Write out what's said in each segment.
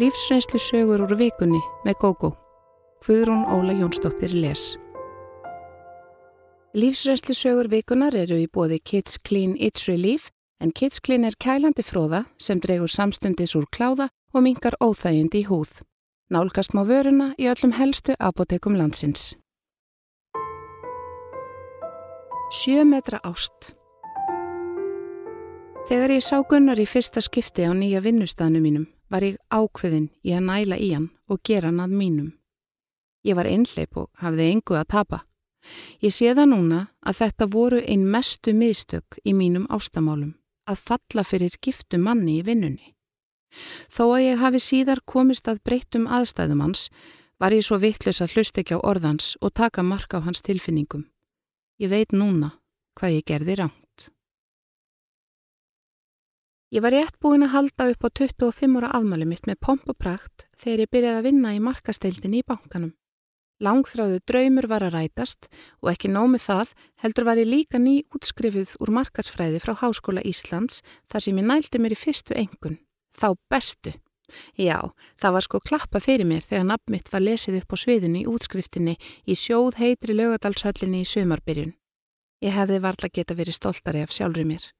Lífsreynslu sögur úr vikunni með GóGó. Guðrún Óla Jónsdóttir les. Lífsreynslu sögur vikunar eru í bóði Kids Clean It's Relief en Kids Clean er kælandi fróða sem dregur samstundis úr kláða og mingar óþægind í húð. Nálgast má vöruna í öllum helstu apotekum landsins. Sjö metra ást Þegar ég sá Gunnar í fyrsta skipti á nýja vinnustafnu mínum var ég ákveðin í að næla í hann og gera hann að mínum. Ég var einleip og hafði engu að tapa. Ég sé það núna að þetta voru einn mestu miðstök í mínum ástamálum að falla fyrir giftu manni í vinnunni. Þó að ég hafi síðar komist að breyttum aðstæðum hans var ég svo vittlös að hlust ekki á orðans og taka marka á hans tilfinningum. Ég veit núna hvað ég gerði rám. Ég var rétt búin að halda upp á 25 ára afmæli mitt með pomp og prakt þegar ég byrjaði að vinna í markasteildinni í bankanum. Langþráðu draumur var að rætast og ekki nómið það heldur var ég líka ný útskrifið úr markarsfræði frá Háskóla Íslands þar sem ég nældi mér í fyrstu engun, þá bestu. Já, það var sko klappa fyrir mér þegar nafn mitt var lesið upp á sviðinu í útskriftinni í sjóð heitri lögadalshöllinni í sömarbyrjun. Ég hefði varla geta verið stoltari af sjálfur mér.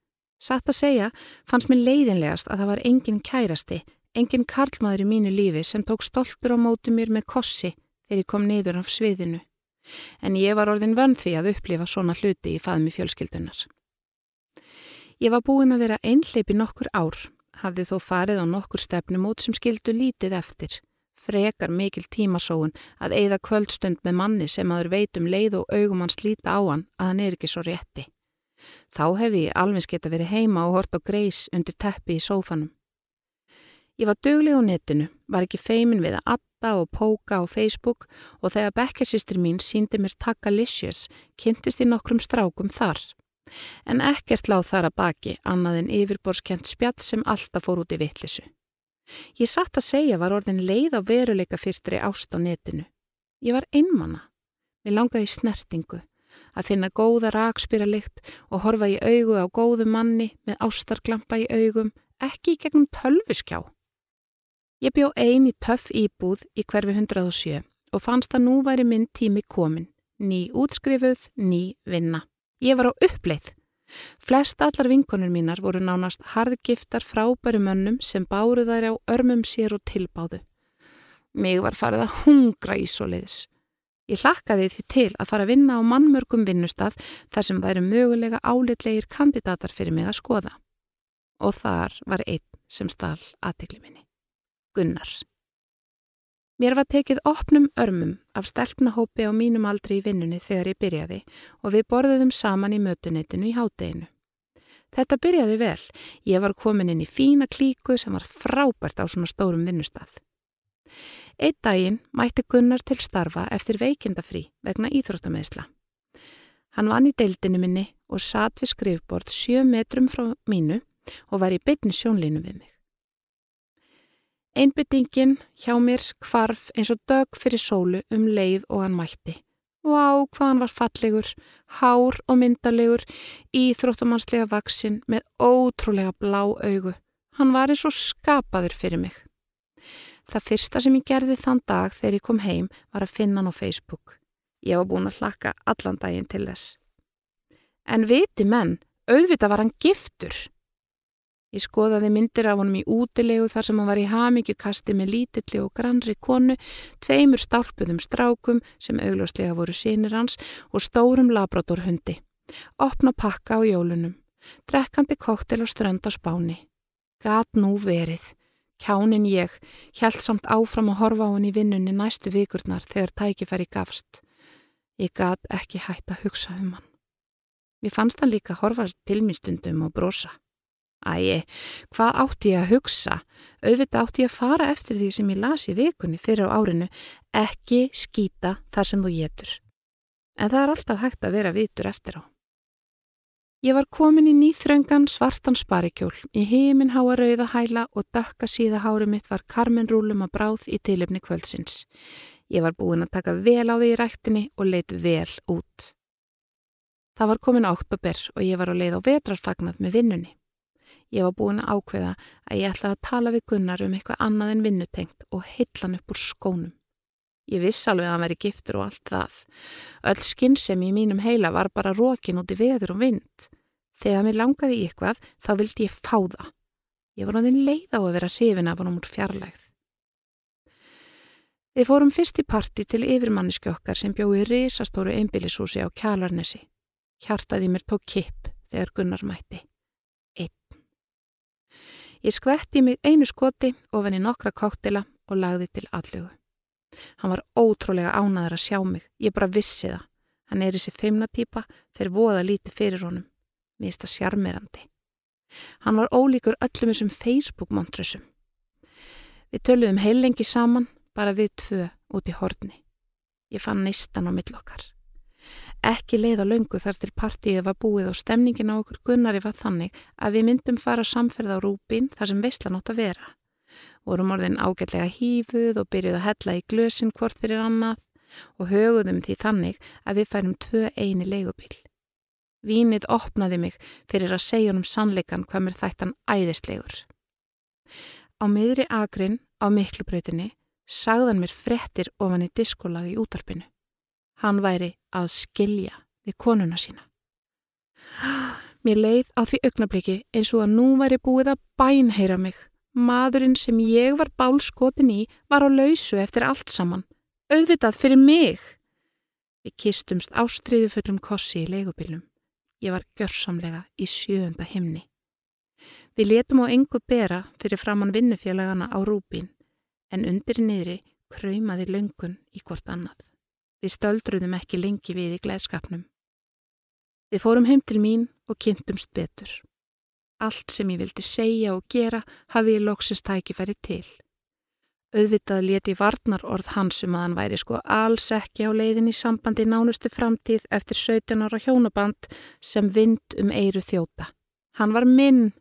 Satt að segja fannst mér leiðinlegast að það var engin kærasti, engin karlmaður í mínu lífi sem tók stoltur á móti mér með kossi þegar ég kom niður af sviðinu. En ég var orðin vönn því að upplifa svona hluti í faðmi fjölskyldunar. Ég var búin að vera einhleipi nokkur ár, hafði þó farið á nokkur stefnum út sem skildu lítið eftir. Frekar mikil tímasóun að eigða kvöldstund með manni sem aður veitum leið og augum hans líta á hann að hann er ekki svo rétti. Þá hefði ég alveg geta verið heima og hort á greis undir teppi í sófanum. Ég var dögleg á netinu, var ekki feimin við að adda og póka á Facebook og þegar bekkersýstir mín síndi mér Takalicious kynntist í nokkrum strákum þar. En ekkert láð þar að baki annað en yfirborskjent spjall sem alltaf fór út í vittlisu. Ég satt að segja var orðin leið á veruleika fyrstri ást á netinu. Ég var einmanna. Mér langaði snertingu að finna góða rakspyralikt og horfa í augu á góðu manni með ástarklampa í augum, ekki í gegnum tölvuskjá. Ég bjó eini töff íbúð í hverfi 107 og fannst að nú væri minn tími komin, ný útskrifuð, ný vinna. Ég var á uppleið. Flest allar vinkonur mínar voru nánast harðgiftar frábæru mönnum sem báru þær á örmum sér og tilbáðu. Mig var farið að hungra í svo leiðis. Ég hlakkaði því til að fara að vinna á mannmörgum vinnustaf þar sem væri mögulega álitlegir kandidatar fyrir mig að skoða. Og þar var einn sem stál aðtegli minni. Gunnar. Mér var tekið opnum örmum af stelpnahópi á mínum aldri í vinnunni þegar ég byrjaði og við borðuðum saman í mötunetinu í hádeginu. Þetta byrjaði vel. Ég var komin inn í fína klíku sem var frábært á svona stórum vinnustaf. Eitt daginn mætti Gunnar til starfa eftir veikindafrí vegna íþróttameðsla. Hann vann í deildinu minni og satt við skrifbord sjö metrum frá mínu og var í bytni sjónlínu við mig. Einbyttingin hjá mér kvarf eins og dög fyrir sólu um leið og hann mætti. Vá, hvað hann var fallegur, hár og myndalegur, íþróttamannslega vaksinn með ótrúlega blá augu. Hann var eins og skapaður fyrir mig. Það fyrsta sem ég gerði þann dag þegar ég kom heim var að finna hann á Facebook. Ég var búin að hlakka allan daginn til þess. En viti menn, auðvita var hann giftur. Ég skoðaði myndir af honum í útilegu þar sem hann var í hamingukasti með lítilli og grannri konu, tveimur stálpuðum strákum sem augljóslega voru sínir hans og stórum labradorhundi. Opna pakka á jólunum, drekkandi koktel og strönd á spáni. Gat nú verið. Kjánin ég hjælt samt áfram að horfa á henni í vinnunni næstu vikurnar þegar tækifæri gafst. Ég gat ekki hægt að hugsa um hann. Mér fannst hann líka horfast til mér stundum og brosa. Æi, hvað átti ég að hugsa? Auðvitað átti ég að fara eftir því sem ég lasi vikunni fyrir á árinu, ekki skýta þar sem þú getur. En það er alltaf hægt að vera vitur eftir á. Ég var komin í nýþröngan svartan sparikjól, í heiminn háa rauða hæla og dökka síða hári mitt var karmenrúlum að bráð í tilefni kvöldsins. Ég var búin að taka vel á því í rættinni og leitt vel út. Það var komin oktober og ég var á leið á vetrarfagnað með vinnunni. Ég var búin að ákveða að ég ætlaði að tala við Gunnar um eitthvað annað en vinnutengt og heillan upp úr skónum. Ég viss alveg að hann veri giftur og allt það. Öll skinnsemi í mínum heila var bara rókin út í veður og vind. Þegar mér langaði í eitthvað þá vildi ég fá það. Ég var þinn leið á að vera hrifin af hann úr fjarlægð. Við fórum fyrst í parti til yfirmanniski okkar sem bjóði risastóru einbílishúsi á Kjalarnesi. Hjartaði mér tók kipp þegar Gunnar mætti. Einn. Ég skvetti mig einu skoti ofan í nokkra koktila og lagði til allugu. Hann var ótrúlega ánaður að sjá mig. Ég bara vissi það. Hann er þessi feimnatýpa fyrir voða lítið fyrir honum. Mér finnst það sjarmirandi. Hann var ólíkur öllum þessum Facebook-montrössum. Við töluðum heilengi saman bara við tvö út í horni. Ég fann neistan á millokkar. Ekki leið á löngu þar til partíið var búið og stemningin á okkur gunnari var þannig að við myndum fara samferð á rúpin þar sem veistlan átt að vera. Vorum orðin ágætlega hífuð og byrjuð að hella í glösin hvort fyrir annað og höguðum því þannig að við færum tvö eini leigubíl. Vínið opnaði mig fyrir að segja um sannleikan hvað mér þættan æðislegur. Á miðri agrinn á miklubrautinni sagðan mér frettir ofan í diskolag í útarpinu. Hann væri að skilja við konuna sína. Mér leið á því augnabliki eins og að nú væri búið að bænheyra mig. Madurinn sem ég var bálskotin í var á lausu eftir allt saman. Auðvitað fyrir mig. Við kistumst ástriðu fullum kossi í leigubilnum. Ég var görsamlega í sjöunda himni. Við letum á engu bera fyrir framann vinnufélagana á rúbín en undir niðri kröymaði löngun í hvort annað. Við stöldruðum ekki lengi við í gleðskapnum. Við fórum heim til mín og kynntumst betur. Allt sem ég vildi segja og gera hafði ég loksins tækifæri til. Auðvitað leti varnar orð hans um að hann væri sko alls ekki á leiðin í sambandi nánustu framtíð eftir 17 ára hjónaband sem vind um eiru þjóta. Hann var minn.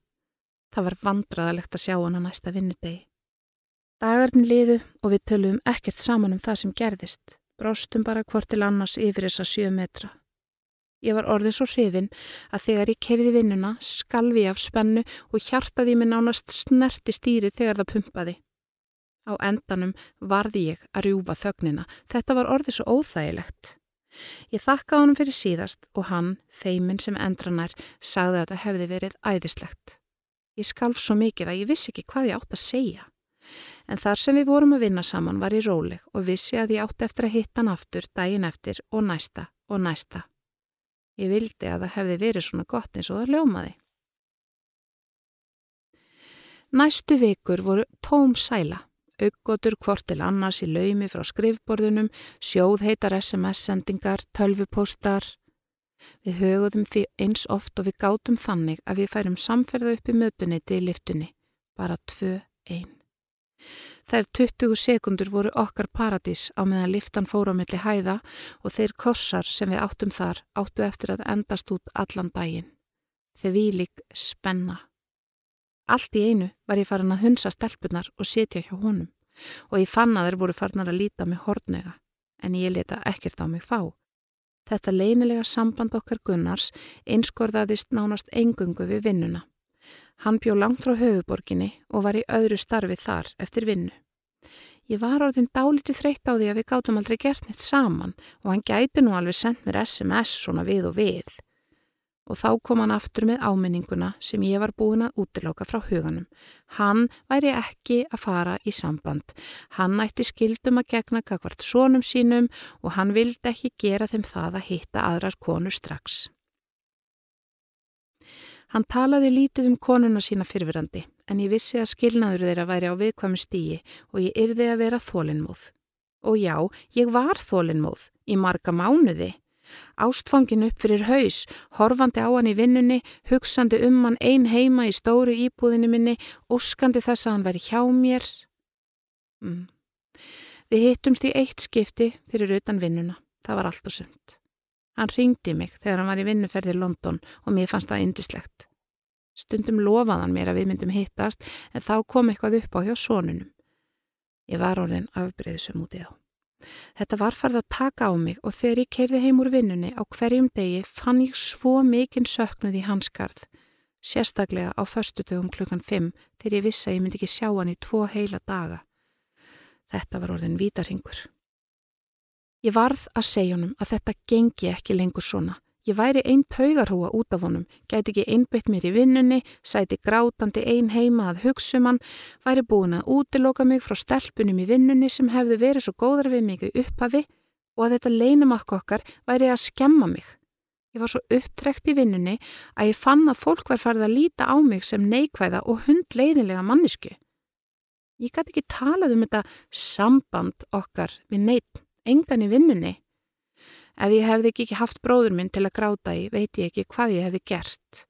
Það var vandraðalegt að sjá hann að næsta vinnudegi. Dagarni liðu og við töluðum ekkert saman um það sem gerðist, bróstum bara hvort til annars yfir þessa sjö metra. Ég var orðið svo hrifin að þegar ég kerði vinnuna skalvi af spennu og hjartaði mig nánast snerti stýri þegar það pumpaði. Á endanum varði ég að rjúfa þögnina, þetta var orðið svo óþægilegt. Ég þakka honum fyrir síðast og hann, feiminn sem endranær, sagði að þetta hefði verið æðislegt. Ég skalf svo mikið að ég vissi ekki hvað ég átt að segja. En þar sem við vorum að vinna saman var ég róleg og vissi að ég átti eftir að hitta hann aftur daginn eftir og næsta og næsta. Ég vildi að það hefði verið svona gott eins og það ljómaði. Næstu vikur voru tóm sæla, auggotur hvort til annars í laumi frá skrifborðunum, sjóðheitar SMS-sendingar, tölvupostar. Við höguðum því eins oft og við gátum þannig að við færum samferða upp í mötuniti í liftunni, bara tvö einn. Þær 20 sekundur voru okkar paradís á meðan liftan fór á milli hæða og þeir korsar sem við áttum þar áttu eftir að endast út allan daginn. Þeir vílik spenna. Allt í einu var ég farin að hunsa stelpunar og setja hjá honum og ég fann að þeir voru farnar að líta mig hortnega en ég leta ekkert á mig fá. Þetta leinilega samband okkar Gunnars einskorðaðist nánast engungu við vinnuna. Hann bjó langt frá höfuborginni og var í öðru starfi þar eftir vinnu. Ég var orðin dálítið þreytt á því að við gátum aldrei gert neitt saman og hann gæti nú alveg sendt mér SMS svona við og við. Og þá kom hann aftur með áminninguna sem ég var búin að útiloka frá huganum. Hann væri ekki að fara í samband. Hann ætti skildum að gegna kakvart sónum sínum og hann vildi ekki gera þeim það að hitta aðrar konur strax. Hann talaði lítið um konuna sína fyrfirandi en ég vissi að skilnaður þeirra væri á viðkvæmu stíi og ég yrði að vera þólinnmóð. Og já, ég var þólinnmóð í marga mánuði. Ástfangin upp fyrir haus, horfandi á hann í vinnunni, hugsandi um hann ein heima í stóru íbúðinu minni, óskandi þess að hann væri hjá mér. Mm. Við hittumst í eitt skipti fyrir utan vinnuna. Það var allt og sund. Hann ringdi mig þegar hann var í vinnuferði í London og mér fannst það indislegt. Stundum lofaðan mér að við myndum hittast en þá kom eitthvað upp á hjá sónunum. Ég var orðin afbreyðsum út í þá. Þetta var farð að taka á mig og þegar ég kerði heim úr vinnunni á hverjum degi fann ég svo mikinn söknuð í hanskarð. sérstaklega á förstutugum klukkan 5 þegar ég vissi að ég myndi ekki sjá hann í tvo heila daga. Þetta var orðin vítarhingur. Ég varð að segja honum að þetta gengi ekki lengur svona. Ég væri einn taugarhúa út af honum, gæti ekki einbytt mér í vinnunni, sæti grátandi einn heima að hugsa um hann, væri búin að útiloka mig frá stelpunum í vinnunni sem hefðu verið svo góðar við mig upphafi og að þetta leinumakk okkar væri að skemma mig. Ég var svo upptrekt í vinnunni að ég fann að fólk var farið að líta á mig sem neikvæða og hundleiðinlega mannisku. Ég gæti ekki talað um þetta samband okkar við neitt engan í vinnunni. Ef ég hefði ekki haft bróður minn til að gráta í, veit ég ekki hvað ég hefði gert.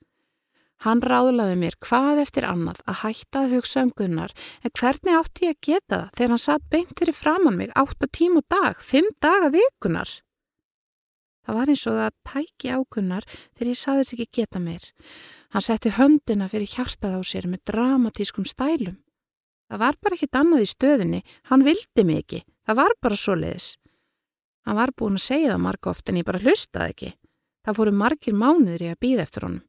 Hann ráðlaði mér hvað eftir annað að hætta að hugsa um Gunnar, en hvernig átti ég að geta það þegar hann satt beint fyrir framann mig átta tím og dag, fimm daga vikunar? Það var eins og það tæki á Gunnar þegar ég saðist ekki geta mér. Hann setti höndina fyrir hjartað á sér með dramatískum stælum. Það var bara ekkit annað í stöðinni, hann vildi mig ekki, það var bara svo leiðis. Hann var búin að segja það marg oft en ég bara hlustaði ekki. Það fóru margir mánuður í að býða eftir honum.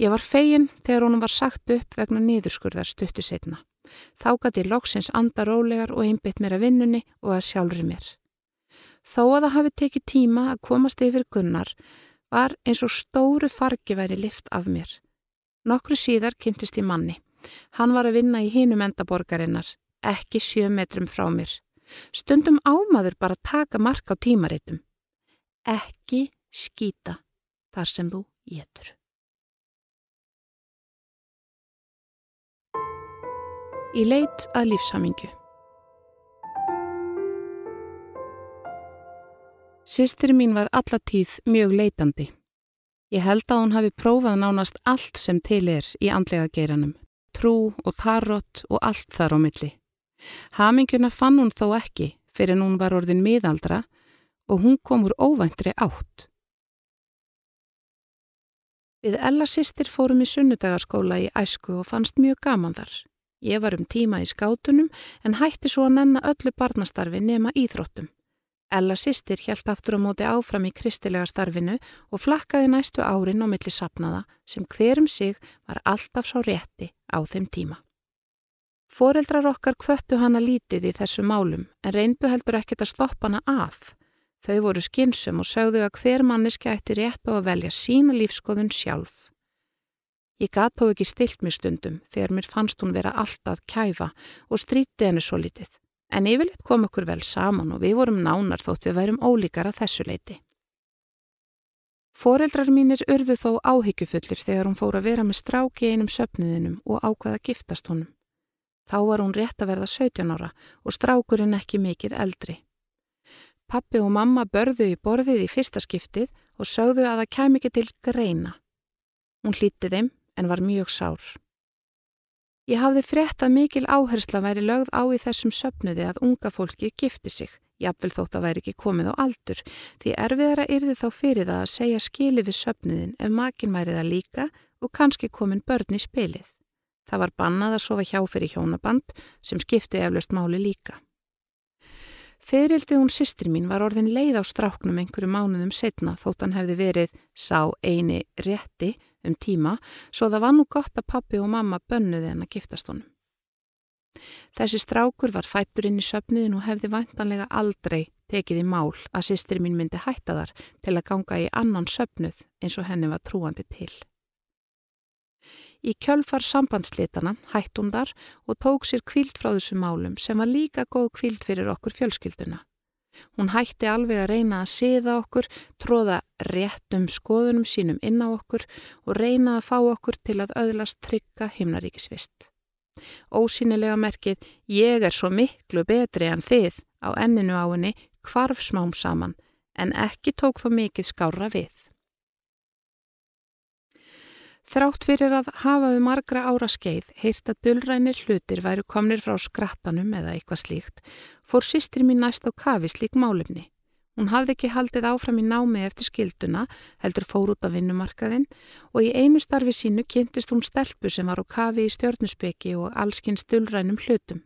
Ég var fegin þegar honum var sagt upp vegna niðurskurðar stuttu setna. Þá gæti loksins anda rólegar og einbytt mér að vinnunni og að sjálfri mér. Þó að það hafi tekið tíma að komast yfir gunnar var eins og stóru fargi væri lift af mér. Nokkru síðar kynntist ég manni. Hann var að vinna í hinum endaborgarinnar, ekki sjö metrum frá mér. Stundum ámaður bara taka mark á tímaritum. Ekki skýta þar sem þú getur. Í leit að lífshamingu Sistri mín var allatíð mjög leitandi. Ég held að hún hafi prófað nánast allt sem til er í andlega geiranum, trú og tarot og allt þar á milli. Haminguna fann hún þó ekki fyrir hún var orðin miðaldra og hún kom úr óvæntri átt. Við Ella sýstir fórum í sunnudagarskóla í æsku og fannst mjög gaman þar. Ég var um tíma í skátunum en hætti svo að nenna öllu barnastarfi nema íþróttum. Ella sýstir hjælt aftur á móti áfram í kristilega starfinu og flakkaði næstu árin á milli sapnaða sem hverum sig var alltaf sá rétti á þeim tíma. Fóreldrar okkar kvöttu hana lítið í þessu málum en reyndu heldur ekkert að stoppa hana af. Þau voru skinsum og sögðu að hver manniski ætti rétt á að velja sína lífskoðun sjálf. Ég gat þó ekki stilt mér stundum þegar mér fannst hún vera alltaf kæfa og stríti henni svo litið. En yfirleitt kom okkur vel saman og við vorum nánar þótt við værum ólíkar að þessu leiti. Fóreldrar mínir urðu þó áhyggjufullir þegar hún fór að vera með stráki einum söpniðinum og ákvaða giftast honum. Þá var hún rétt að verða 17 ára og strákurinn ekki mikið eldri. Pappi og mamma börðu í borðið í fyrsta skiptið og sögðu að það kem ekki til greina. Hún hlítið þeim en var mjög sár. Ég hafði frétt að mikil áhersla væri lögð á í þessum söpnuði að unga fólki gifti sig, jafnvel þótt að væri ekki komið á aldur, því erfiðara yrði þá fyrir það að segja skili við söpnuðin ef makin væri það líka og kannski komin börn í spilið. Það var bannað að sofa hjá fyrir hjónaband sem skipti eflaust máli líka. Fyririldi hún sýstri mín var orðin leið á stráknum einhverju mánuðum setna þótt hann hefði verið sá eini rétti um tíma svo það var nú gott að pappi og mamma bönnuði henn að giftast honum. Þessi strákur var fættur inn í söpniðin og hefði vantanlega aldrei tekið í mál að sýstri mín myndi hætta þar til að ganga í annan söpnuð eins og henni var trúandi til. Í kjölfar sambandslitana hætt hún þar og tók sér kvild frá þessu málum sem var líka góð kvild fyrir okkur fjölskylduna. Hún hætti alveg að reyna að siða okkur, tróða réttum skoðunum sínum inn á okkur og reyna að fá okkur til að öðlast trygga himnaríkisvist. Ósýnilega merkið ég er svo miklu betri en þið á enninu á henni kvarf smám saman en ekki tók þó mikið skára við. Þrátt fyrir að hafa við margra ára skeið heyrt að dullrænir hlutir væru komnir frá skrattanum eða eitthvað slíkt, fór sýstri mín næst á kafi slík málefni. Hún hafði ekki haldið áfram í námi eftir skilduna, heldur fór út af vinnumarkaðinn og í einu starfi sínu kynntist hún stelpu sem var á kafi í stjórnusbeki og allskins dullrænum hlutum.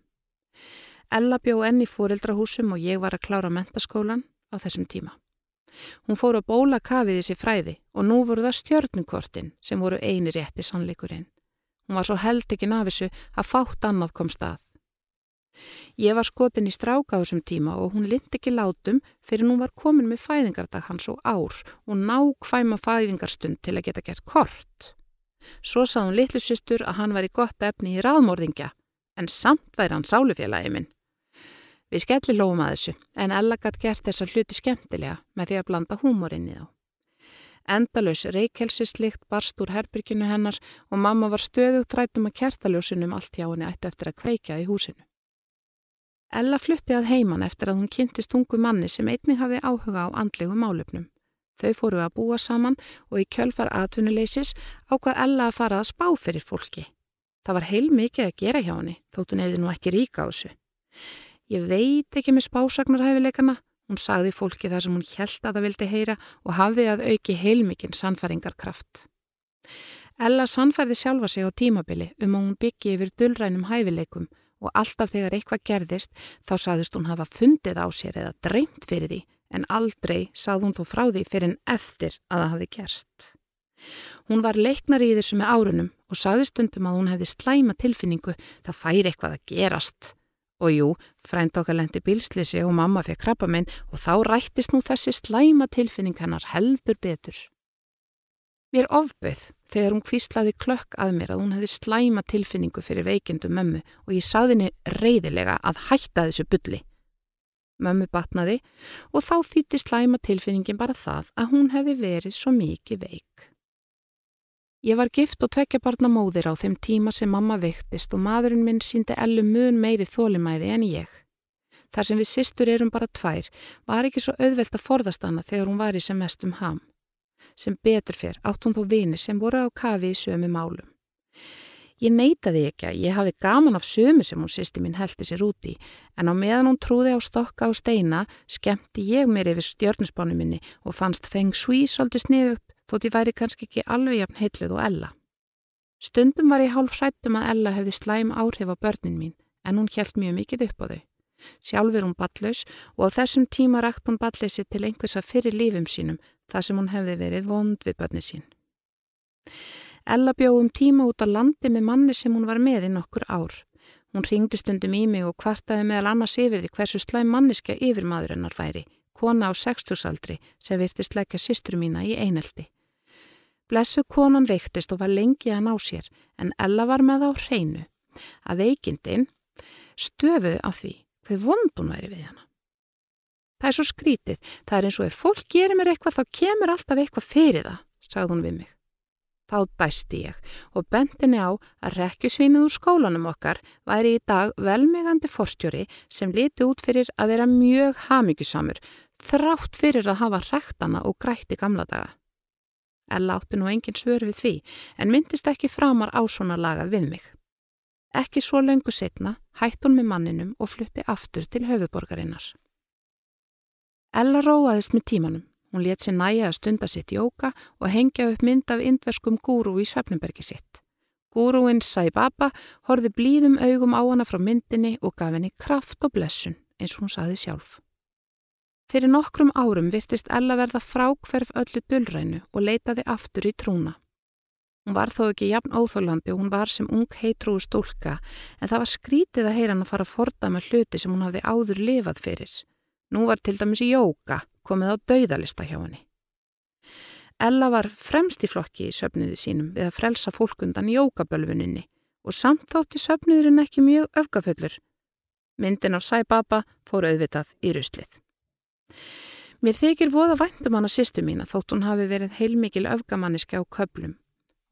Ella bjó enni fóreldrahúsum og ég var að klára mentaskólan á þessum tíma. Hún fór að bóla kafið þessi fræði og nú voru það stjörnukortin sem voru eini rétti sannleikurinn. Hún var svo held ekki af þessu að fátt annað kom stað. Ég var skotin í stráka á þessum tíma og hún lind ekki látum fyrir hún var komin með fæðingardag hans og ár og nákvæma fæðingarstund til að geta gert kort. Svo sá hún litlusistur að hann var í gott efni í raðmórðingja en samt væri hann sálufélagi minn. Við skelli lófum að þessu en Ella gætt gert þessa hluti skemmtilega með því að blanda húmorinn í þá. Endalus reykjelsislikt barst úr herbyrkinu hennar og mamma var stöðugt rættum að kertaljósinum allt hjá henni ættu eftir að kveika í húsinu. Ella flutti að heiman eftir að hún kynntist ungu manni sem einnig hafði áhuga á andlegu málöfnum. Þau fóru að búa saman og í kjölfar atvinnuleysis ákvað Ella að fara að spá fyrir fólki. Það var heil mikið að gera hjá henni þótt hún eði nú ekki ríka á þessu. Ég veit ekki með spásagnarhæfileikana, hún sagði fólki þar sem hún hjælt að það vildi heyra og hafði að auki heilmikinn sannfæringarkraft. Ella sannfærði sjálfa sig á tímabili um að hún byggi yfir dullrænum hæfileikum og alltaf þegar eitthvað gerðist þá saðist hún hafa fundið á sér eða dreymt fyrir því en aldrei sað hún þó frá því fyrir en eftir að það hafi gerst. Hún var leiknar í þessu með árunum og saði stundum að hún hefði slæma tilfinningu það færi eitthvað að gerast Og jú, frænd okkar lendi bílslisi og mamma fekk krabba minn og þá rættist nú þessi slæma tilfinning hennar heldur betur. Mér ofböð þegar hún kvíslaði klökk að mér að hún hefði slæma tilfinningu fyrir veikindu mömmu og ég saði henni reyðilega að hætta þessu bylli. Mömmu batnaði og þá þýtti slæma tilfinningin bara það að hún hefði verið svo mikið veik. Ég var gift og tvekja barna móðir á þeim tíma sem mamma veiktist og maðurinn minn síndi ellu mun meiri þólimæði en ég. Þar sem við sýstur erum bara tvær var ekki svo auðvelt að forðast hana þegar hún var í sem mest um ham. Sem betur fyrr átt hún þó vini sem voru á kafi í sömu málum. Ég neytaði ekki að ég hafi gaman af sömu sem hún sýsti mín heldi sér úti en á meðan hún trúði á stokka og steina skemmti ég mér yfir stjörnusbánu minni og fannst feng sví svolítið sniðugt þótt ég væri kannski ekki alveg jafn heitluð og Ella. Stundum var ég hálf hrættum að Ella hefði slæm áhrif á börnin mín en hún hjælt mjög mikið upp á þau. Sjálfur hún ballaus og á þessum tíma rætt hún balleysi til einhversa fyrir lífum sínum þar sem hún hefði verið vond við börni sín. Ella bjóðum tíma út á landi með manni sem hún var með í nokkur ár. Hún ringdi stundum í mig og kvartaði meðal annars yfir því hversu slæm manniska yfir maðurinnar væri, kona á sextusaldri sem virtist leggja sýstru mína í eineldi. Blessu konan veiktist og var lengi að ná sér en Ella var með á hreinu að veikindin stöfuði af því hver vondun væri við hana. Það er svo skrítið, það er eins og ef fólk gerir mér eitthvað þá kemur alltaf eitthvað fyrir það, sagði hún við mig. Þá dæsti ég og bendinni á að rekkjusvinnið úr skólanum okkar væri í dag velmegandi forstjóri sem liti út fyrir að vera mjög hamingjusamur þrátt fyrir að hafa rektana og grætti gamla daga. Ella átti nú engin svör við því en myndist ekki framar á svona lagað við mig. Ekki svo lengu setna hætt hún með manninum og flutti aftur til höfuborgarinnar. Ella róaðist með tímanum. Hún let sér næja að stunda sitt jóka og hengja upp mynd af indverskum gúru í Svefnumbergi sitt. Gúruinn Sai Baba horfi blíðum augum á hana frá myndinni og gaf henni kraft og blessun eins og hún saði sjálf. Fyrir nokkrum árum virtist Ella verða frákverf öllu dullrænu og leitaði aftur í trúna. Hún var þó ekki jafn óþólandi og hún var sem ung heitrúi stúlka en það var skrítið að heyra hann að fara að forda með hluti sem hún hafði áður lifað fyrir. Nú var til dæmis í jóka komið á dauðalista hjá henni. Ella var fremst í flokki í söfnuði sínum við að frelsa fólkundan jókabölfuninni og samt þótti söfnuðurinn ekki mjög öfgaföllur. Myndin af Sæbaba fór auðvitað í ruslið. Mér þykir voða væntum hana sýstu mína þótt hún hafi verið heilmikil öfgamanniski á köplum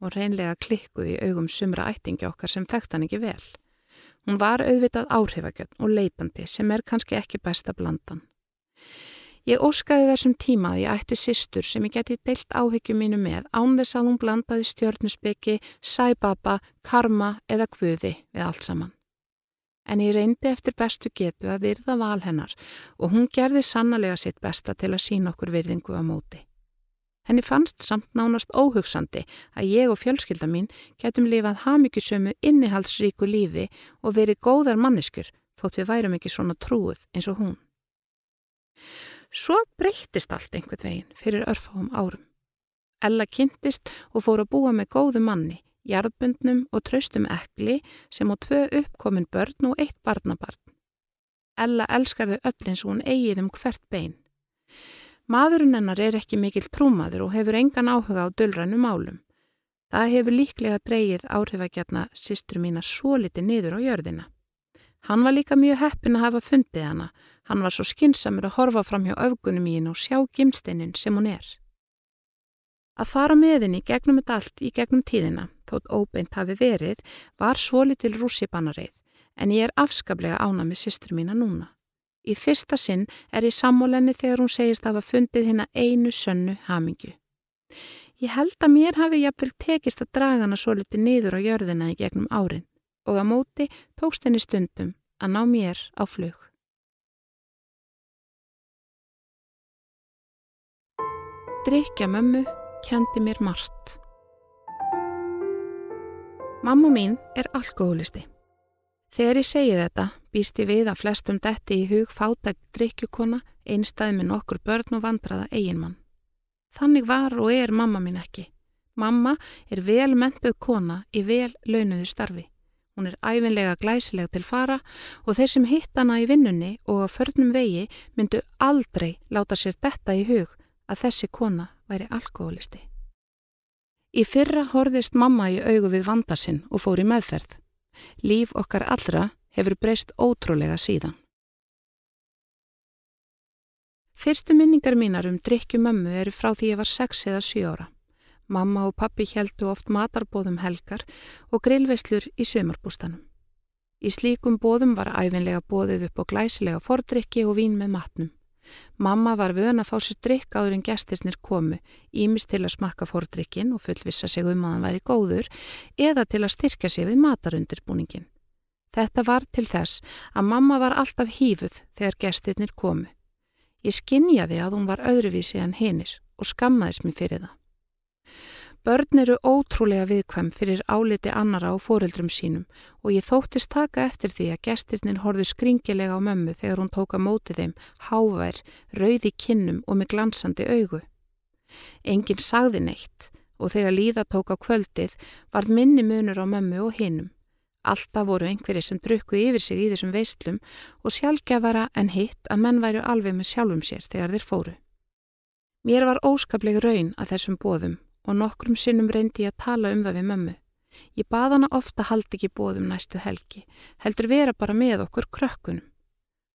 og reynlega klikkuð í augum sumra ættingi okkar sem þekkt hann ekki vel. Hún var auðvitað áhrifagjöld og leitandi sem er kannski ekki besta blandan. Ég óskaði þessum tíma að ég ætti sýstur sem ég geti deilt áhyggjum mínu með án þess að hún blandaði stjórnusbyggi, sæbaba, karma eða kvöði við allt saman en ég reyndi eftir bestu getu að virða val hennar og hún gerði sannlega sitt besta til að sína okkur virðingu á móti. Henni fannst samt nánast óhugsandi að ég og fjölskylda mín getum lifað hafmyggjusömu innihaldsríku lífi og verið góðar manniskur þótt við værum ekki svona trúið eins og hún. Svo breyttist allt einhvern veginn fyrir örfáum árum. Ella kynntist og fór að búa með góðu manni, jarðbundnum og traustum ekli sem á tvö uppkomin börn og eitt barnabarn. Ella elskar þau öll eins og hún eigið um hvert bein. Maðurinn hennar er ekki mikill trúmaður og hefur engan áhuga á dölrannu málum. Það hefur líklega dreyið áhrifagjarna sýstur mína svo liti niður á jörðina. Hann var líka mjög heppin að hafa fundið hana. Hann var svo skinsamur að horfa fram hjá öfgunum í henn og sjá gimsteinin sem hún er. Að fara með henni gegnum þetta allt í gegnum tíðina, þótt óbeint hafi verið, var svolitil rússibannareið, en ég er afskaplega ána með sýstur mína núna. Í fyrsta sinn er ég sammólenni þegar hún segist að hafa fundið hérna einu sönnu hamingju. Ég held að mér hafi jafnvel tekist að draga hana svo liti niður á jörðina í gegnum árin og að móti tókst henni stundum að ná mér á flug. Drykja mömmu kendi mér margt. Mamma mín er alkoholisti. Þegar ég segi þetta býst ég við að flestum detti í hug fátækt drikkjukona einstæði með nokkur börn og vandraða eiginmann. Þannig var og er mamma mín ekki. Mamma er vel mentuð kona í vel launuðu starfi. Hún er æfinlega glæsileg til fara og þeir sem hitt hana í vinnunni og á förnum vegi myndu aldrei láta sér detta í hug að þessi kona væri alkoholisti. Í fyrra horðist mamma í augu við vandasinn og fór í meðferð. Líf okkar allra hefur breyst ótrúlega síðan. Fyrstu minningar mínar um drikkjumömmu eru frá því ég var 6 eða 7 ára. Mamma og pappi heldu oft matarbóðum helgar og grillveislur í sömarbústanum. Í slíkum bóðum var æfinlega bóðið upp á glæsilega fordrykki og vín með matnum. Mamma var vön að fá sér drykk áður en gestirnir komu, ímist til að smakka fordrykkin og fullvissa sig um að hann væri góður eða til að styrka sig við matarundirbúningin. Þetta var til þess að mamma var alltaf hífuð þegar gestirnir komu. Ég skinnjaði að hún var öðruvísi en hinnir og skammaðis mér fyrir það. Börn eru ótrúlega viðkvæm fyrir áliti annara á fóreldrum sínum og ég þóttist taka eftir því að gestirnin horðu skringilega á mömmu þegar hún tóka mótið þeim, hávær, rauði kinnum og með glansandi augu. Engin sagði neitt og þegar líða tók á kvöldið varð minni munur á mömmu og hinnum. Alltaf voru einhverjir sem drukku yfir sig í þessum veistlum og sjálfgefara en hitt að menn væru alveg með sjálfum sér þegar þeir fóru. Mér var óskapleg raun að þessum bóðum og nokkrum sinnum reyndi ég að tala um það við mömmu. Ég bað hana ofta haldi ekki bóðum næstu helgi, heldur vera bara með okkur krökkunum.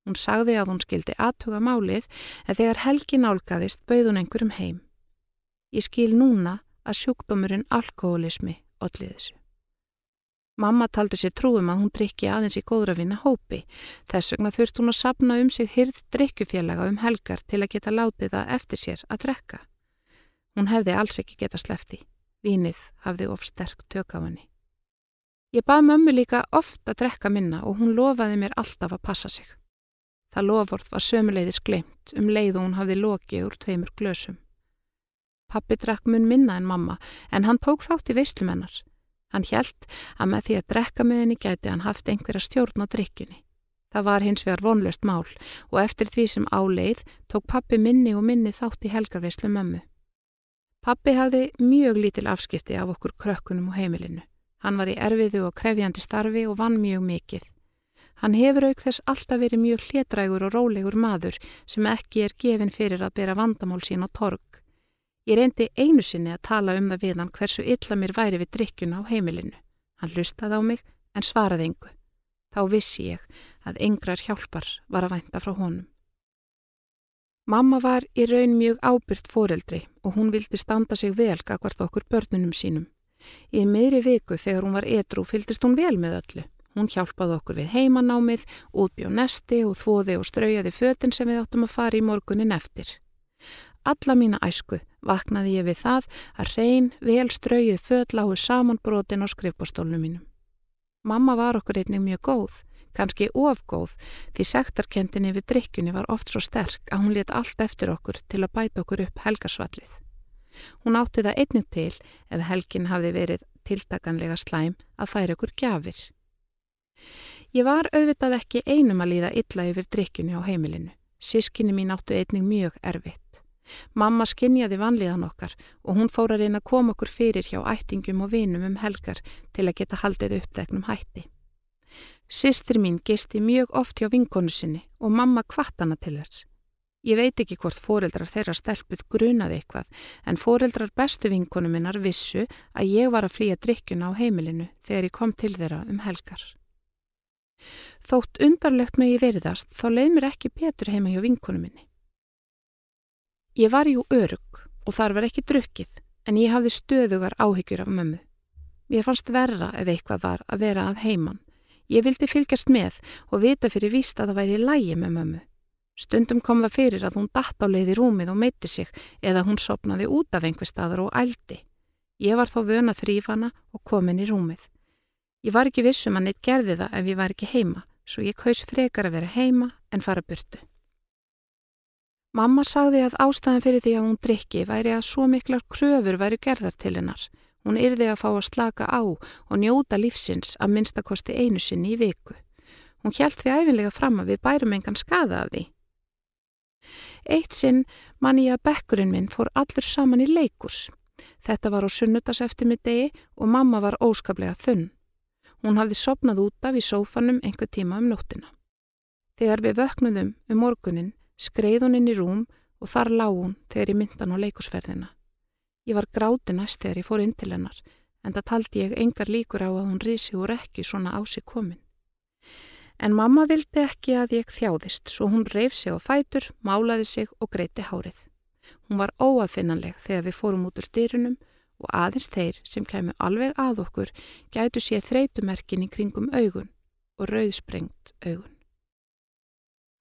Hún sagði að hún skildi aðtuga málið en þegar helgi nálgæðist bauð hún einhverjum heim. Ég skil núna að sjúkdómurinn alkoholismi allir þessu. Mamma taldi sér trúum að hún drikki aðeins í góðra vinna hópi. Þess vegna þurft hún að sapna um sig hyrð drikkufélaga um helgar til að geta látið það eftir sér að drekka. Hún hefði alls ekki geta slefti. Vínið hafði of sterk tök af henni. Ég bað mömmu líka oft að drekka minna og hún lofaði mér alltaf að passa sig. Það lofvort var sömuleiðis glemt um leið og hún hafði lokið úr tveimur glösum. Pappi drakk mun minna en mamma en hann tók þátt í veistlumennar. Hann hjælt að með því að drekka með henni gæti hann haft einhverja stjórn á drikkinni. Það var hins vegar vonlöst mál og eftir því sem áleið tók pappi minni og minni þátt í helgarveislu mömmu. Pappi hafði mjög lítil afskipti af okkur krökkunum og heimilinu. Hann var í erfiðu og krefjandi starfi og vann mjög mikið. Hann hefur auk þess alltaf verið mjög hlétrægur og rólegur maður sem ekki er gefin fyrir að bera vandamál sín á torg. Ég reyndi einu sinni að tala um það við hann hversu illa mér væri við drikkjuna á heimilinu. Hann lustaði á mig en svaraði engu. Þá vissi ég að yngrar hjálpar var að vænta frá honum. Mamma var í raun mjög ábyrst foreldri og hún vildi standa sig vel gagvart okkur börnunum sínum. Í meðri viku þegar hún var edru fylgist hún vel með öllu. Hún hjálpaði okkur við heimanámið, útbjó nesti og þóði og straujaði fötin sem við áttum að fara í morgunin eftir. Alla mína æsku vaknaði ég við það að reyn vel straujuð föt lágur samanbrotin á skrifbóstólnum mínum. Mamma var okkur einnig mjög góð kannski ofgóð því sektarkendinni við drikkjunni var oft svo sterk að hún let allt eftir okkur til að bæta okkur upp helgarsvallið. Hún átti það einnig til ef helgin hafði verið tiltakanlega slæm að færa okkur gjafir. Ég var auðvitað ekki einum að líða illa yfir drikkjunni á heimilinu Sískinni mín áttu einning mjög erfitt. Mamma skinjaði vanlíðan okkar og hún fór að reyna að koma okkur fyrir hjá ættingum og vinum um helgar til að geta haldið uppdegnum hætti. Sistri mín gisti mjög oft hjá vinkonu sinni og mamma kvattana til þess. Ég veit ekki hvort foreldrar þeirra stelput grunaði eitthvað en foreldrar bestu vinkonu minnar vissu að ég var að flýja drikkjuna á heimilinu þegar ég kom til þeirra um helgar. Þótt undarlegt með ég veriðast þá leið mér ekki betur heima hjá vinkonu minni. Ég var jú örug og þar var ekki drukkið en ég hafði stöðugar áhyggjur af mömmu. Mér fannst verra ef eitthvað var að vera að heiman. Ég vildi fylgjast með og vita fyrir víst að það væri lægi með mömmu. Stundum kom það fyrir að hún datt á leiði rúmið og meiti sig eða hún sopnaði út af einhver staðar og ældi. Ég var þó vöna þrýfana og komin í rúmið. Ég var ekki vissum að neitt gerði það ef ég var ekki heima, svo ég kaus frekar að vera heima en fara burtu. Mamma sagði að ástæðan fyrir því að hún drikki væri að svo miklar kröfur væri gerðar til hennar. Hún yrði að fá að slaka á og njóta lífsins að minnstakosti einu sinni í viku. Hún hjælt því æfinlega fram að við bærum engan skada af því. Eitt sinn man ég að bekkurinn minn fór allur saman í leikus. Þetta var á sunnutas eftir middegi og mamma var óskaplega þunn. Hún hafði sopnað út af í sófanum einhver tíma um nóttina. Þegar við vöknuðum um morgunin skreið hún inn í rúm og þar lág hún þegar ég myndan á leikusferðina. Ég var gráti næst þegar ég fór inn til hennar en það taldi ég engar líkur á að hún risi úr ekki svona á sig komin. En mamma vildi ekki að ég þjáðist, svo hún reif sig á fætur, málaði sig og greiti hárið. Hún var óaðfinnanleg þegar við fórum út úr styrunum og aðeins þeir sem kemur alveg að okkur gætu séð þreytumerkin í kringum augun og rauðsprengt augun.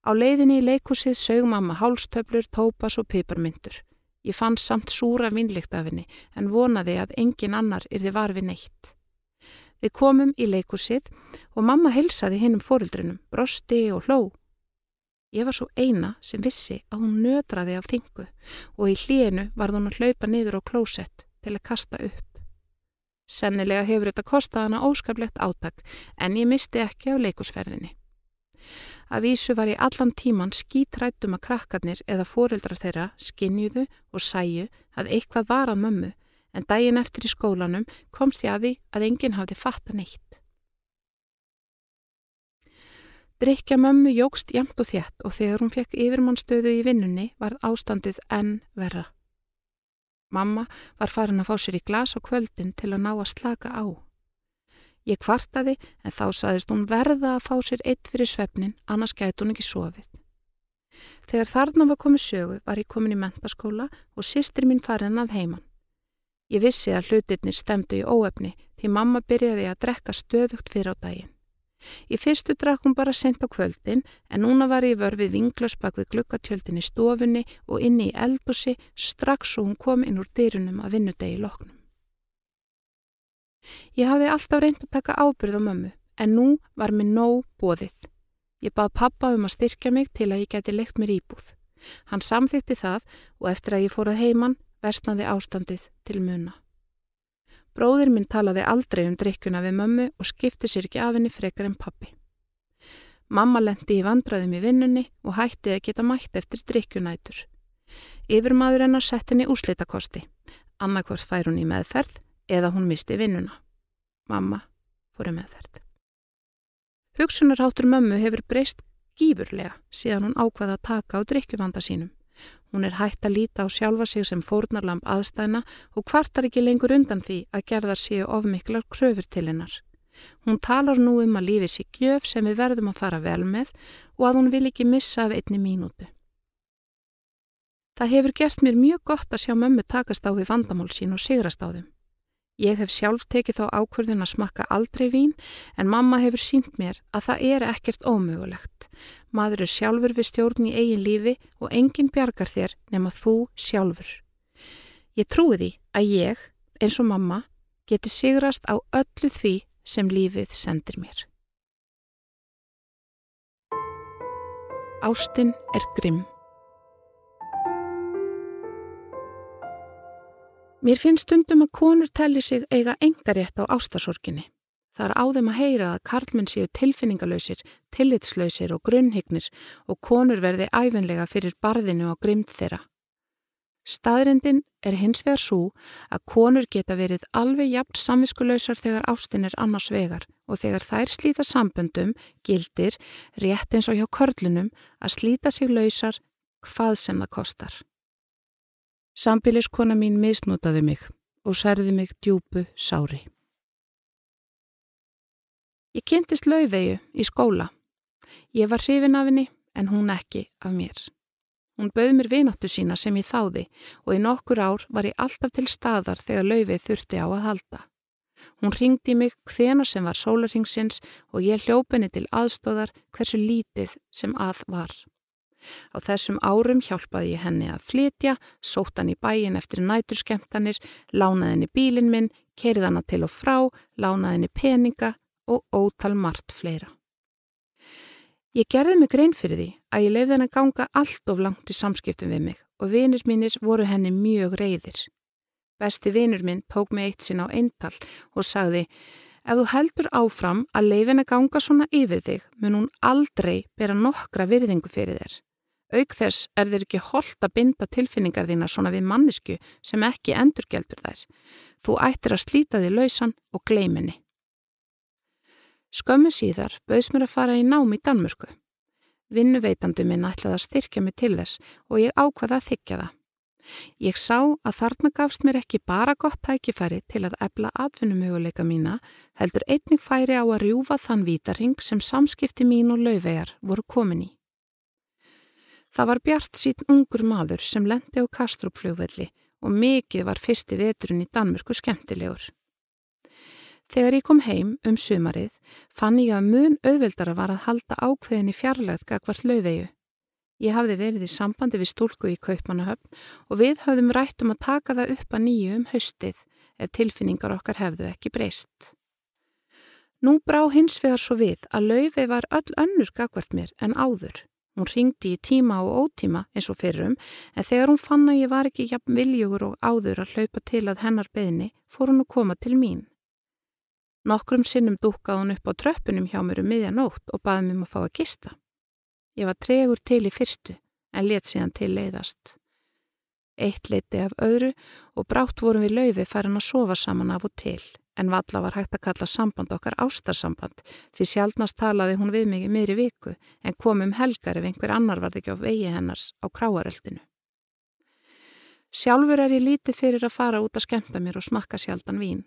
Á leiðinni í leikusið sög mamma hálstöflur, tópas og piparmyndur. Ég fann samt súra vinnlikt af henni en vonaði að engin annar yrði varfi neitt. Við komum í leikusið og mamma helsaði hinn um fórildrunum, brosti og hló. Ég var svo eina sem vissi að hún nötraði af þingu og í hlíinu var hún að hlaupa niður á klósett til að kasta upp. Sennilega hefur þetta kostað hana óskaplegt átak en ég misti ekki af leikusferðinni. Að vísu var ég allan tíman skítrættum að krakkarnir eða fórildrar þeirra skinjuðu og sæju að eitthvað var að mömmu en daginn eftir í skólanum komst ég að því að enginn hafði fatta neitt. Drykja mömmu jógst jamt og þjætt og þegar hún fekk yfirmannstöðu í vinnunni varð ástandið enn verra. Mamma var farin að fá sér í glas á kvöldin til að ná að slaka á. Ég kvartaði en þá saðist hún verða að fá sér eitt fyrir svefnin, annars gæti hún ekki sofið. Þegar þarna var komið sögu var ég komin í mentaskóla og sýstir mín farin að heiman. Ég vissi að hlutirnir stemdu í óefni því mamma byrjaði að drekka stöðugt fyrir á daginn. Í fyrstu drakk hún bara sent á kvöldin en núna var ég vörfið vinglös bak við glukkatjöldin í stofunni og inni í eldbúsi strax svo hún kom inn úr dyrunum að vinnudegi loknum. Ég hafði alltaf reynd að taka ábyrð á mömmu en nú var mér nóg bóðið. Ég bað pappa um að styrkja mig til að ég geti leikt mér íbúð. Hann samþykti það og eftir að ég fór að heiman versnaði ástandið til muna. Bróðir minn talaði aldrei um drikkuna við mömmu og skipti sér ekki af henni frekar en pappi. Mamma lendi í vandraðum í vinnunni og hætti að geta mætt eftir drikkunætur. Yfirmaður hennar sett henni úslitakosti. Annarkvort fær hún í meðferð eða hún misti vinnuna. Mamma fór í meðferð. Hugsunarháttur mömmu hefur breyst gífurlega síðan hún ákvaða að taka á drikkuvanda sínum. Hún er hægt að líta á sjálfa sig sem fórnarlamp aðstæna og kvartar ekki lengur undan því að gerðar séu ofmiklar kröfur til hennar. Hún talar nú um að lífi sig gjöf sem við verðum að fara vel með og að hún vil ekki missa af einni mínútu. Það hefur gert mér mjög gott að sjá mömmu takast á við vandamál sín og sigrast á þeim. Ég hef sjálf tekið þá ákvörðin að smakka aldrei vín en mamma hefur sínt mér að það er ekkert ómögulegt. Maður er sjálfur við stjórn í eigin lífi og enginn bjargar þér nema þú sjálfur. Ég trúi því að ég, eins og mamma, geti sigrast á öllu því sem lífið sendir mér. Ástinn er grimm. Mér finnst stundum að konur telli sig eiga engarétt á ástasorginni. Það er á þeim að heyra að karlmenn séu tilfinningalöysir, tillitslausir og grunnhygnir og konur verði æfinlega fyrir barðinu og grimd þeirra. Staðrindin er hins vegar svo að konur geta verið alveg jafn samviskulöysar þegar ástin er annars vegar og þegar þær slíta samböndum, gildir, rétt eins og hjá körlunum að slíta sig lausar hvað sem það kostar. Sambiliskona mín misnútaði mig og særði mig djúpu sári. Ég kynntist lauvegu í skóla. Ég var hrifin af henni en hún ekki af mér. Hún bauð mér vináttu sína sem ég þáði og í nokkur ár var ég alltaf til staðar þegar laufið þurfti á að halda. Hún ringdi mig hvena sem var sólarhingsins og ég hljópenni til aðstóðar hversu lítið sem að var. Á þessum árum hjálpaði ég henni að flytja, sótt hann í bæin eftir næturskemtanir, lánaði henni bílin minn, kerið hana til og frá, lánaði henni peninga og ótal margt fleira. Ég gerði mig grein fyrir því að ég lefði henni að ganga allt of langt í samskiptum við mig og vinir mínir voru henni mjög reyðir. Besti vinur minn tók mig eitt sinn á eintal og sagði Ef þú heldur áfram að leifin að ganga svona yfir þig mun hún aldrei bera nokkra virðingu fyrir þér. Auk þess er þeir ekki holdt að binda tilfinningar þína svona við mannisku sem ekki endurgeldur þær. Þú ættir að slíta því lausan og gleiminni. Skömmu síðar bauðs mér að fara í nám í Danmörku. Vinnuveitandi minn ætlaði að styrkja mig til þess og ég ákvaða að þykja það. Ég sá að þarna gafst mér ekki bara gott tækifæri til að ebla atvinnumöguleika mína, heldur einnig færi á að rjúfa þann vítarhing sem samskipti mín og lauvegar voru komin í. Það var Bjart sín ungur maður sem lendi á Kastrupflugvelli og mikið var fyrsti veturinn í Danmörku skemmtilegur. Þegar ég kom heim um sumarið fann ég að mun auðveldara var að halda ákveðin í fjarlæð gagvart löðvegu. Ég hafði verið í sambandi við stúlku í Kaupmannahöfn og við hafðum rætt um að taka það upp að nýju um haustið ef tilfinningar okkar hefðu ekki breyst. Nú brá hins vegar svo við að löðveg var öll önnur gagvart mér en áður. Hún ringdi í tíma og ótíma eins og fyrrum en þegar hún fann að ég var ekki jafn viljugur og áður að hlaupa til að hennar beðni fór hún að koma til mín. Nokkrum sinnum dúkað hún upp á tröppunum hjá mér um miðjanótt og baði mér um að fá að gista. Ég var tregur til í fyrstu en let síðan til leiðast. Eitt leiti af öðru og brátt vorum við laufi farin að sofa saman af og til en valla var hægt að kalla samband okkar ástarsamband því sjálfnast talaði hún við mig í miðri viku en kom um helgar ef einhver annar varði ekki á vegi hennars á kráaröldinu. Sjálfur er ég lítið fyrir að fara út að skemta mér og smakka sjaldan vín.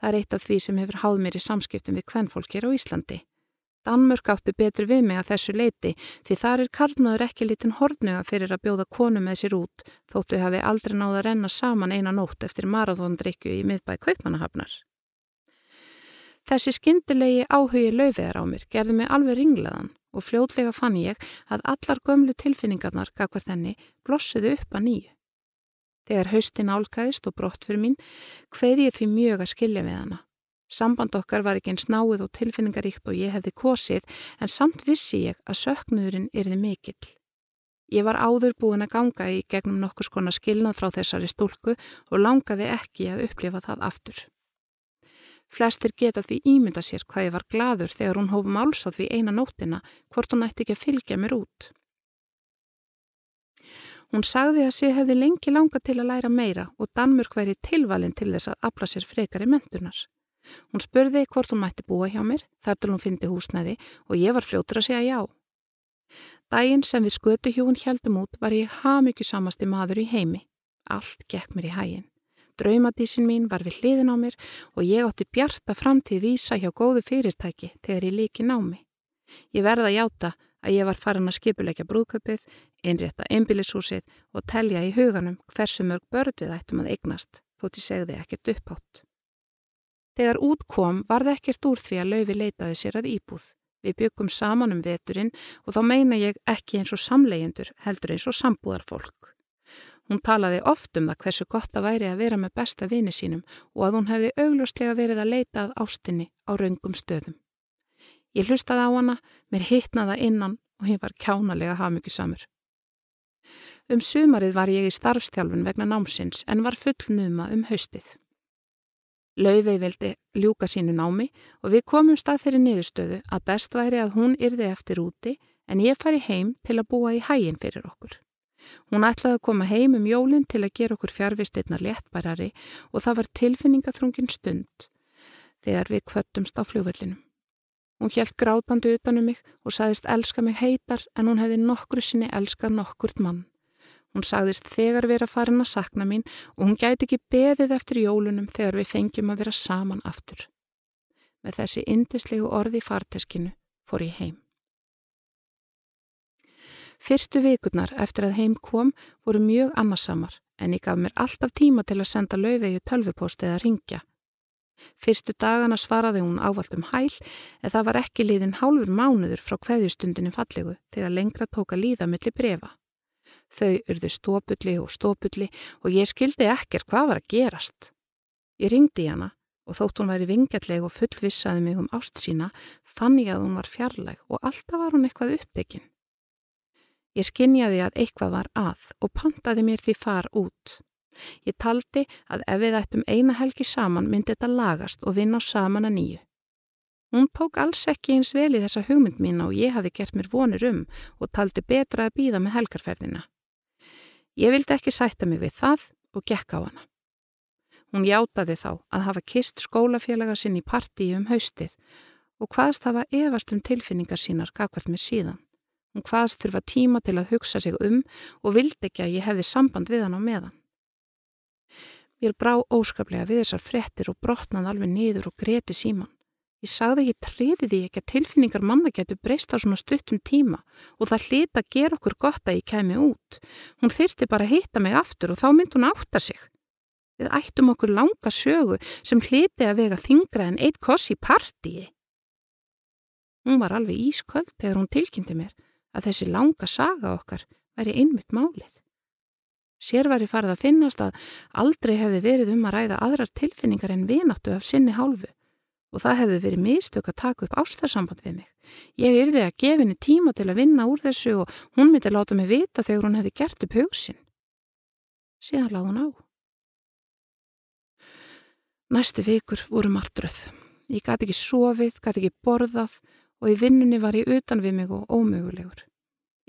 Það er eitt af því sem hefur háð mér í samskiptum við kvennfólkir á Íslandi. Danmörk áttu betur við mig að þessu leiti því þar er karlmaður ekki litin hortnuga fyrir að bjóða konu með sér út þóttu hafi aldrei náða að renna saman eina nótt eftir marathóndrykju í miðbæ Kaupmannahafnar. Þessi skyndilegi áhugi laufiðar á mér gerði mig alveg ringlaðan og fljótlega fann ég að allar gömlu tilfinningarnar gagvar þenni blossuðu upp að nýju. Þegar haustin álkaðist og brott fyrir mín hveiði ég fyrir mjög að skilja við hana. Samband okkar var ekki eins náið og tilfinningaríkt og ég hefði kosið en samt vissi ég að söknuðurinn yrði mikill. Ég var áður búin að ganga í gegnum nokkus konar skilnað frá þessari stúlku og langaði ekki að upplifa það aftur. Flestir geta því ímynda sér hvað ég var gladur þegar hún hóf máls á því eina nóttina hvort hún ætti ekki að fylgja mér út. Hún sagði að sé hefði lengi langa til að læra meira og Danmörk væri tilvalin til þess að afla sér frekar í mentunar. Hún spurði hvort hún mætti búa hjá mér þar til hún fyndi húsnæði og ég var fljótur að segja já. Dægin sem við skötu hjún heldum út var ég hamyggjusamasti maður í heimi. Allt gekk mér í hægin. Draumadísin mín var við hliðin á mér og ég átti bjarta framtíð vísa hjá góðu fyrirtæki þegar ég líki námi. Ég verða að játa að ég var farin að skipuleika brúðköpið, einrétta einbílishúsið og telja í huganum hversu mörg börn við ættum að eignast, þótt ég segði ekkert upphátt. Þegar út kom var það ekkert úr því að laufi leitaði sér að íbúð. Við byggum saman um veturinn og þá meina ég ekki eins og samleyendur heldur eins og sambúðarfólk. Hún talaði oft um það hversu gott það væri að vera með besta vini sínum og að hún hefði augljóslega verið að leita að ástinni á raungum stöðum. Ég hlustaði á hana, mér hittnaða innan og hér var kjánalega hafmyggjusamur. Um sumarið var ég í starfstjálfun vegna námsins en var fullnuma um haustið. Laufey vildi ljúka sínu námi og við komum stað þeirri niðurstöðu að best væri að hún yrði eftir úti en ég fari heim til að búa í hægin fyrir okkur. Hún ætlaði að koma heim um jólinn til að gera okkur fjárvistirnar léttbærari og það var tilfinningaþrungin stund þegar við kvöttumst á fljóvellinum. Hún hjælt grátandi utanum mig og sagðist elska mig heitar en hún hefði nokkru sinni elskað nokkurt mann. Hún sagðist þegar vera farin að sakna mín og hún gæti ekki beðið eftir jólunum þegar við fengjum að vera saman aftur. Með þessi indislegu orði farteskinu fór ég heim. Fyrstu vikurnar eftir að heim kom voru mjög annarsamar en ég gaf mér alltaf tíma til að senda laufegu tölvupost eða ringja. Fyrstu dagana svaraði hún ávalt um hæl en það var ekki liðin hálfur mánuður frá hverjustundinu fallegu þegar lengra tóka líða millir brefa. Þau urðu stópulli og stópulli og ég skildi ekkert hvað var að gerast. Ég ringdi í hana og þótt hún væri vingjalleg og fullvissaði mig um ást sína fann ég að hún var fjarlæg og alltaf var hún eitthvað upptekinn. Ég skinnjaði að eitthvað var að og pantaði mér því far út. Ég taldi að ef við ættum eina helgi saman myndi þetta lagast og vinna á saman að nýju. Hún tók alls ekki eins vel í þessa hugmynd mín og ég hafi gert mér vonir um og taldi betra að býða með helgarferðina. Ég vildi ekki sætta mig við það og gekk á hana. Hún játaði þá að hafa kist skólafélaga sinn í partíi um haustið og hvaðst hafa efast um tilfinningar sínar kakvart mér síðan. Hún hvaðst þurfa tíma til að hugsa sig um og vildi ekki að ég hefði samband við hann á meðan. Ég brá óskaplega við þessar frettir og brotnaði alveg niður og greti síman. Ég sagði ekki triði því ekki að tilfinningar manna getur breyst á svona stuttum tíma og það hlita að gera okkur gott að ég kemi út. Hún þyrti bara að hitta mig aftur og þá mynd hún átta sig. Við ættum okkur langa sögu sem hliti að vega þingra en eitt koss í partíi. Hún var alveg ísköld þegar hún tilkynnti mér að þessi langa saga okkar væri einmitt málið. Sér var ég farið að finnast að aldrei hefði verið um að ræða aðrar tilfinningar en vináttu af sinni hálfu og það hefði verið mistök að taka upp ástarsamband við mig. Ég yrði að henni tíma til að vinna úr þessu og hún myndi láta mig vita þegar hún hefði gert upp hugsin. Síðan láð hún á. Næstu vikur voru martröð. Ég gæti ekki sofið, gæti ekki borðað og í vinnunni var ég utan við mig og ómögulegur.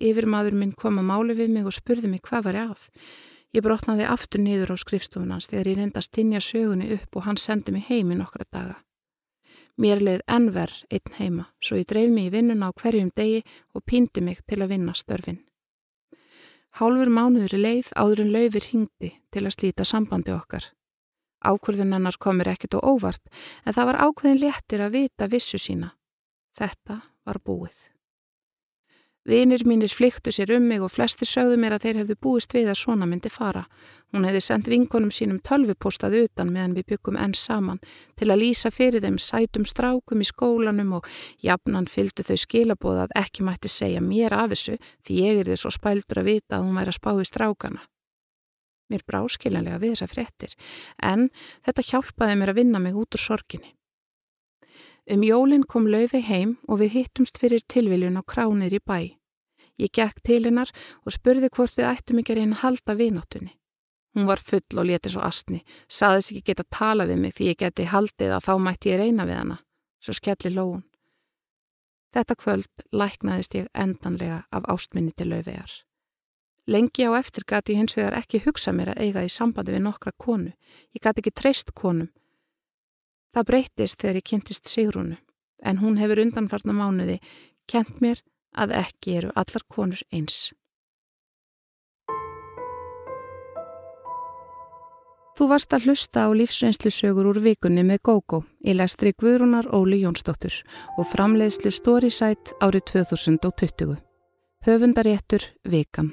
Yfir maður minn kom að máli við mig og spurði mig hvað var ég að. Ég brotnaði aftur niður á skrifstofunans þegar ég reyndast tinja sögunni upp og hann sendi mig heim í nokkra daga. Mér leið ennver einn heima, svo ég dreif mig í vinnuna á hverjum degi og pýndi mig til að vinna störfin. Hálfur mánuður í leið áður en laufir hingdi til að slíta sambandi okkar. Ákvörðun hennar komir ekkit og óvart, en það var ákveðin léttir að vita vissu sína. Þetta var búið. Vinir mínir flyktu sér um mig og flestir sögðu mér að þeir hefðu búist við að svona myndi fara. Hún hefði sendt vinkonum sínum tölvupostað utan meðan við byggum enn saman til að lýsa fyrir þeim sætum strákum í skólanum og jafnan fylgdu þau skilabóða að ekki mætti segja mér af þessu því ég er þið svo spældur að vita að hún væri að spá í strákana. Mér brá skiljanlega við þessa frettir en þetta hjálpaði mér að vinna mig út úr sorginni. Um jólinn kom Laufey heim og við hittumst fyrir tilviljun á kránir í bæ. Ég gekk til hennar og spurði hvort við ættum ekki að reyna að halda vináttunni. Hún var full og letið svo astni, saðis ekki geta tala við mig því ég geti haldið að þá mætti ég reyna við hana. Svo skelli lóun. Þetta kvöld læknaðist ég endanlega af ástminni til Laufeyjar. Lengi á eftir gati hins vegar ekki hugsa mér að eiga í sambandi við nokkra konu. Ég gati ekki treyst konum Það breytist þegar ég kynntist Sigrúnu en hún hefur undanfarnar mánuði kent mér að ekki eru allar konur eins. Þú varst að hlusta á lífsreynslusögur úr vikunni með GóGó í lestri Guðrúnar Óli Jónsdóttur og framleiðslu Storysight árið 2020. Höfundaréttur Vikan.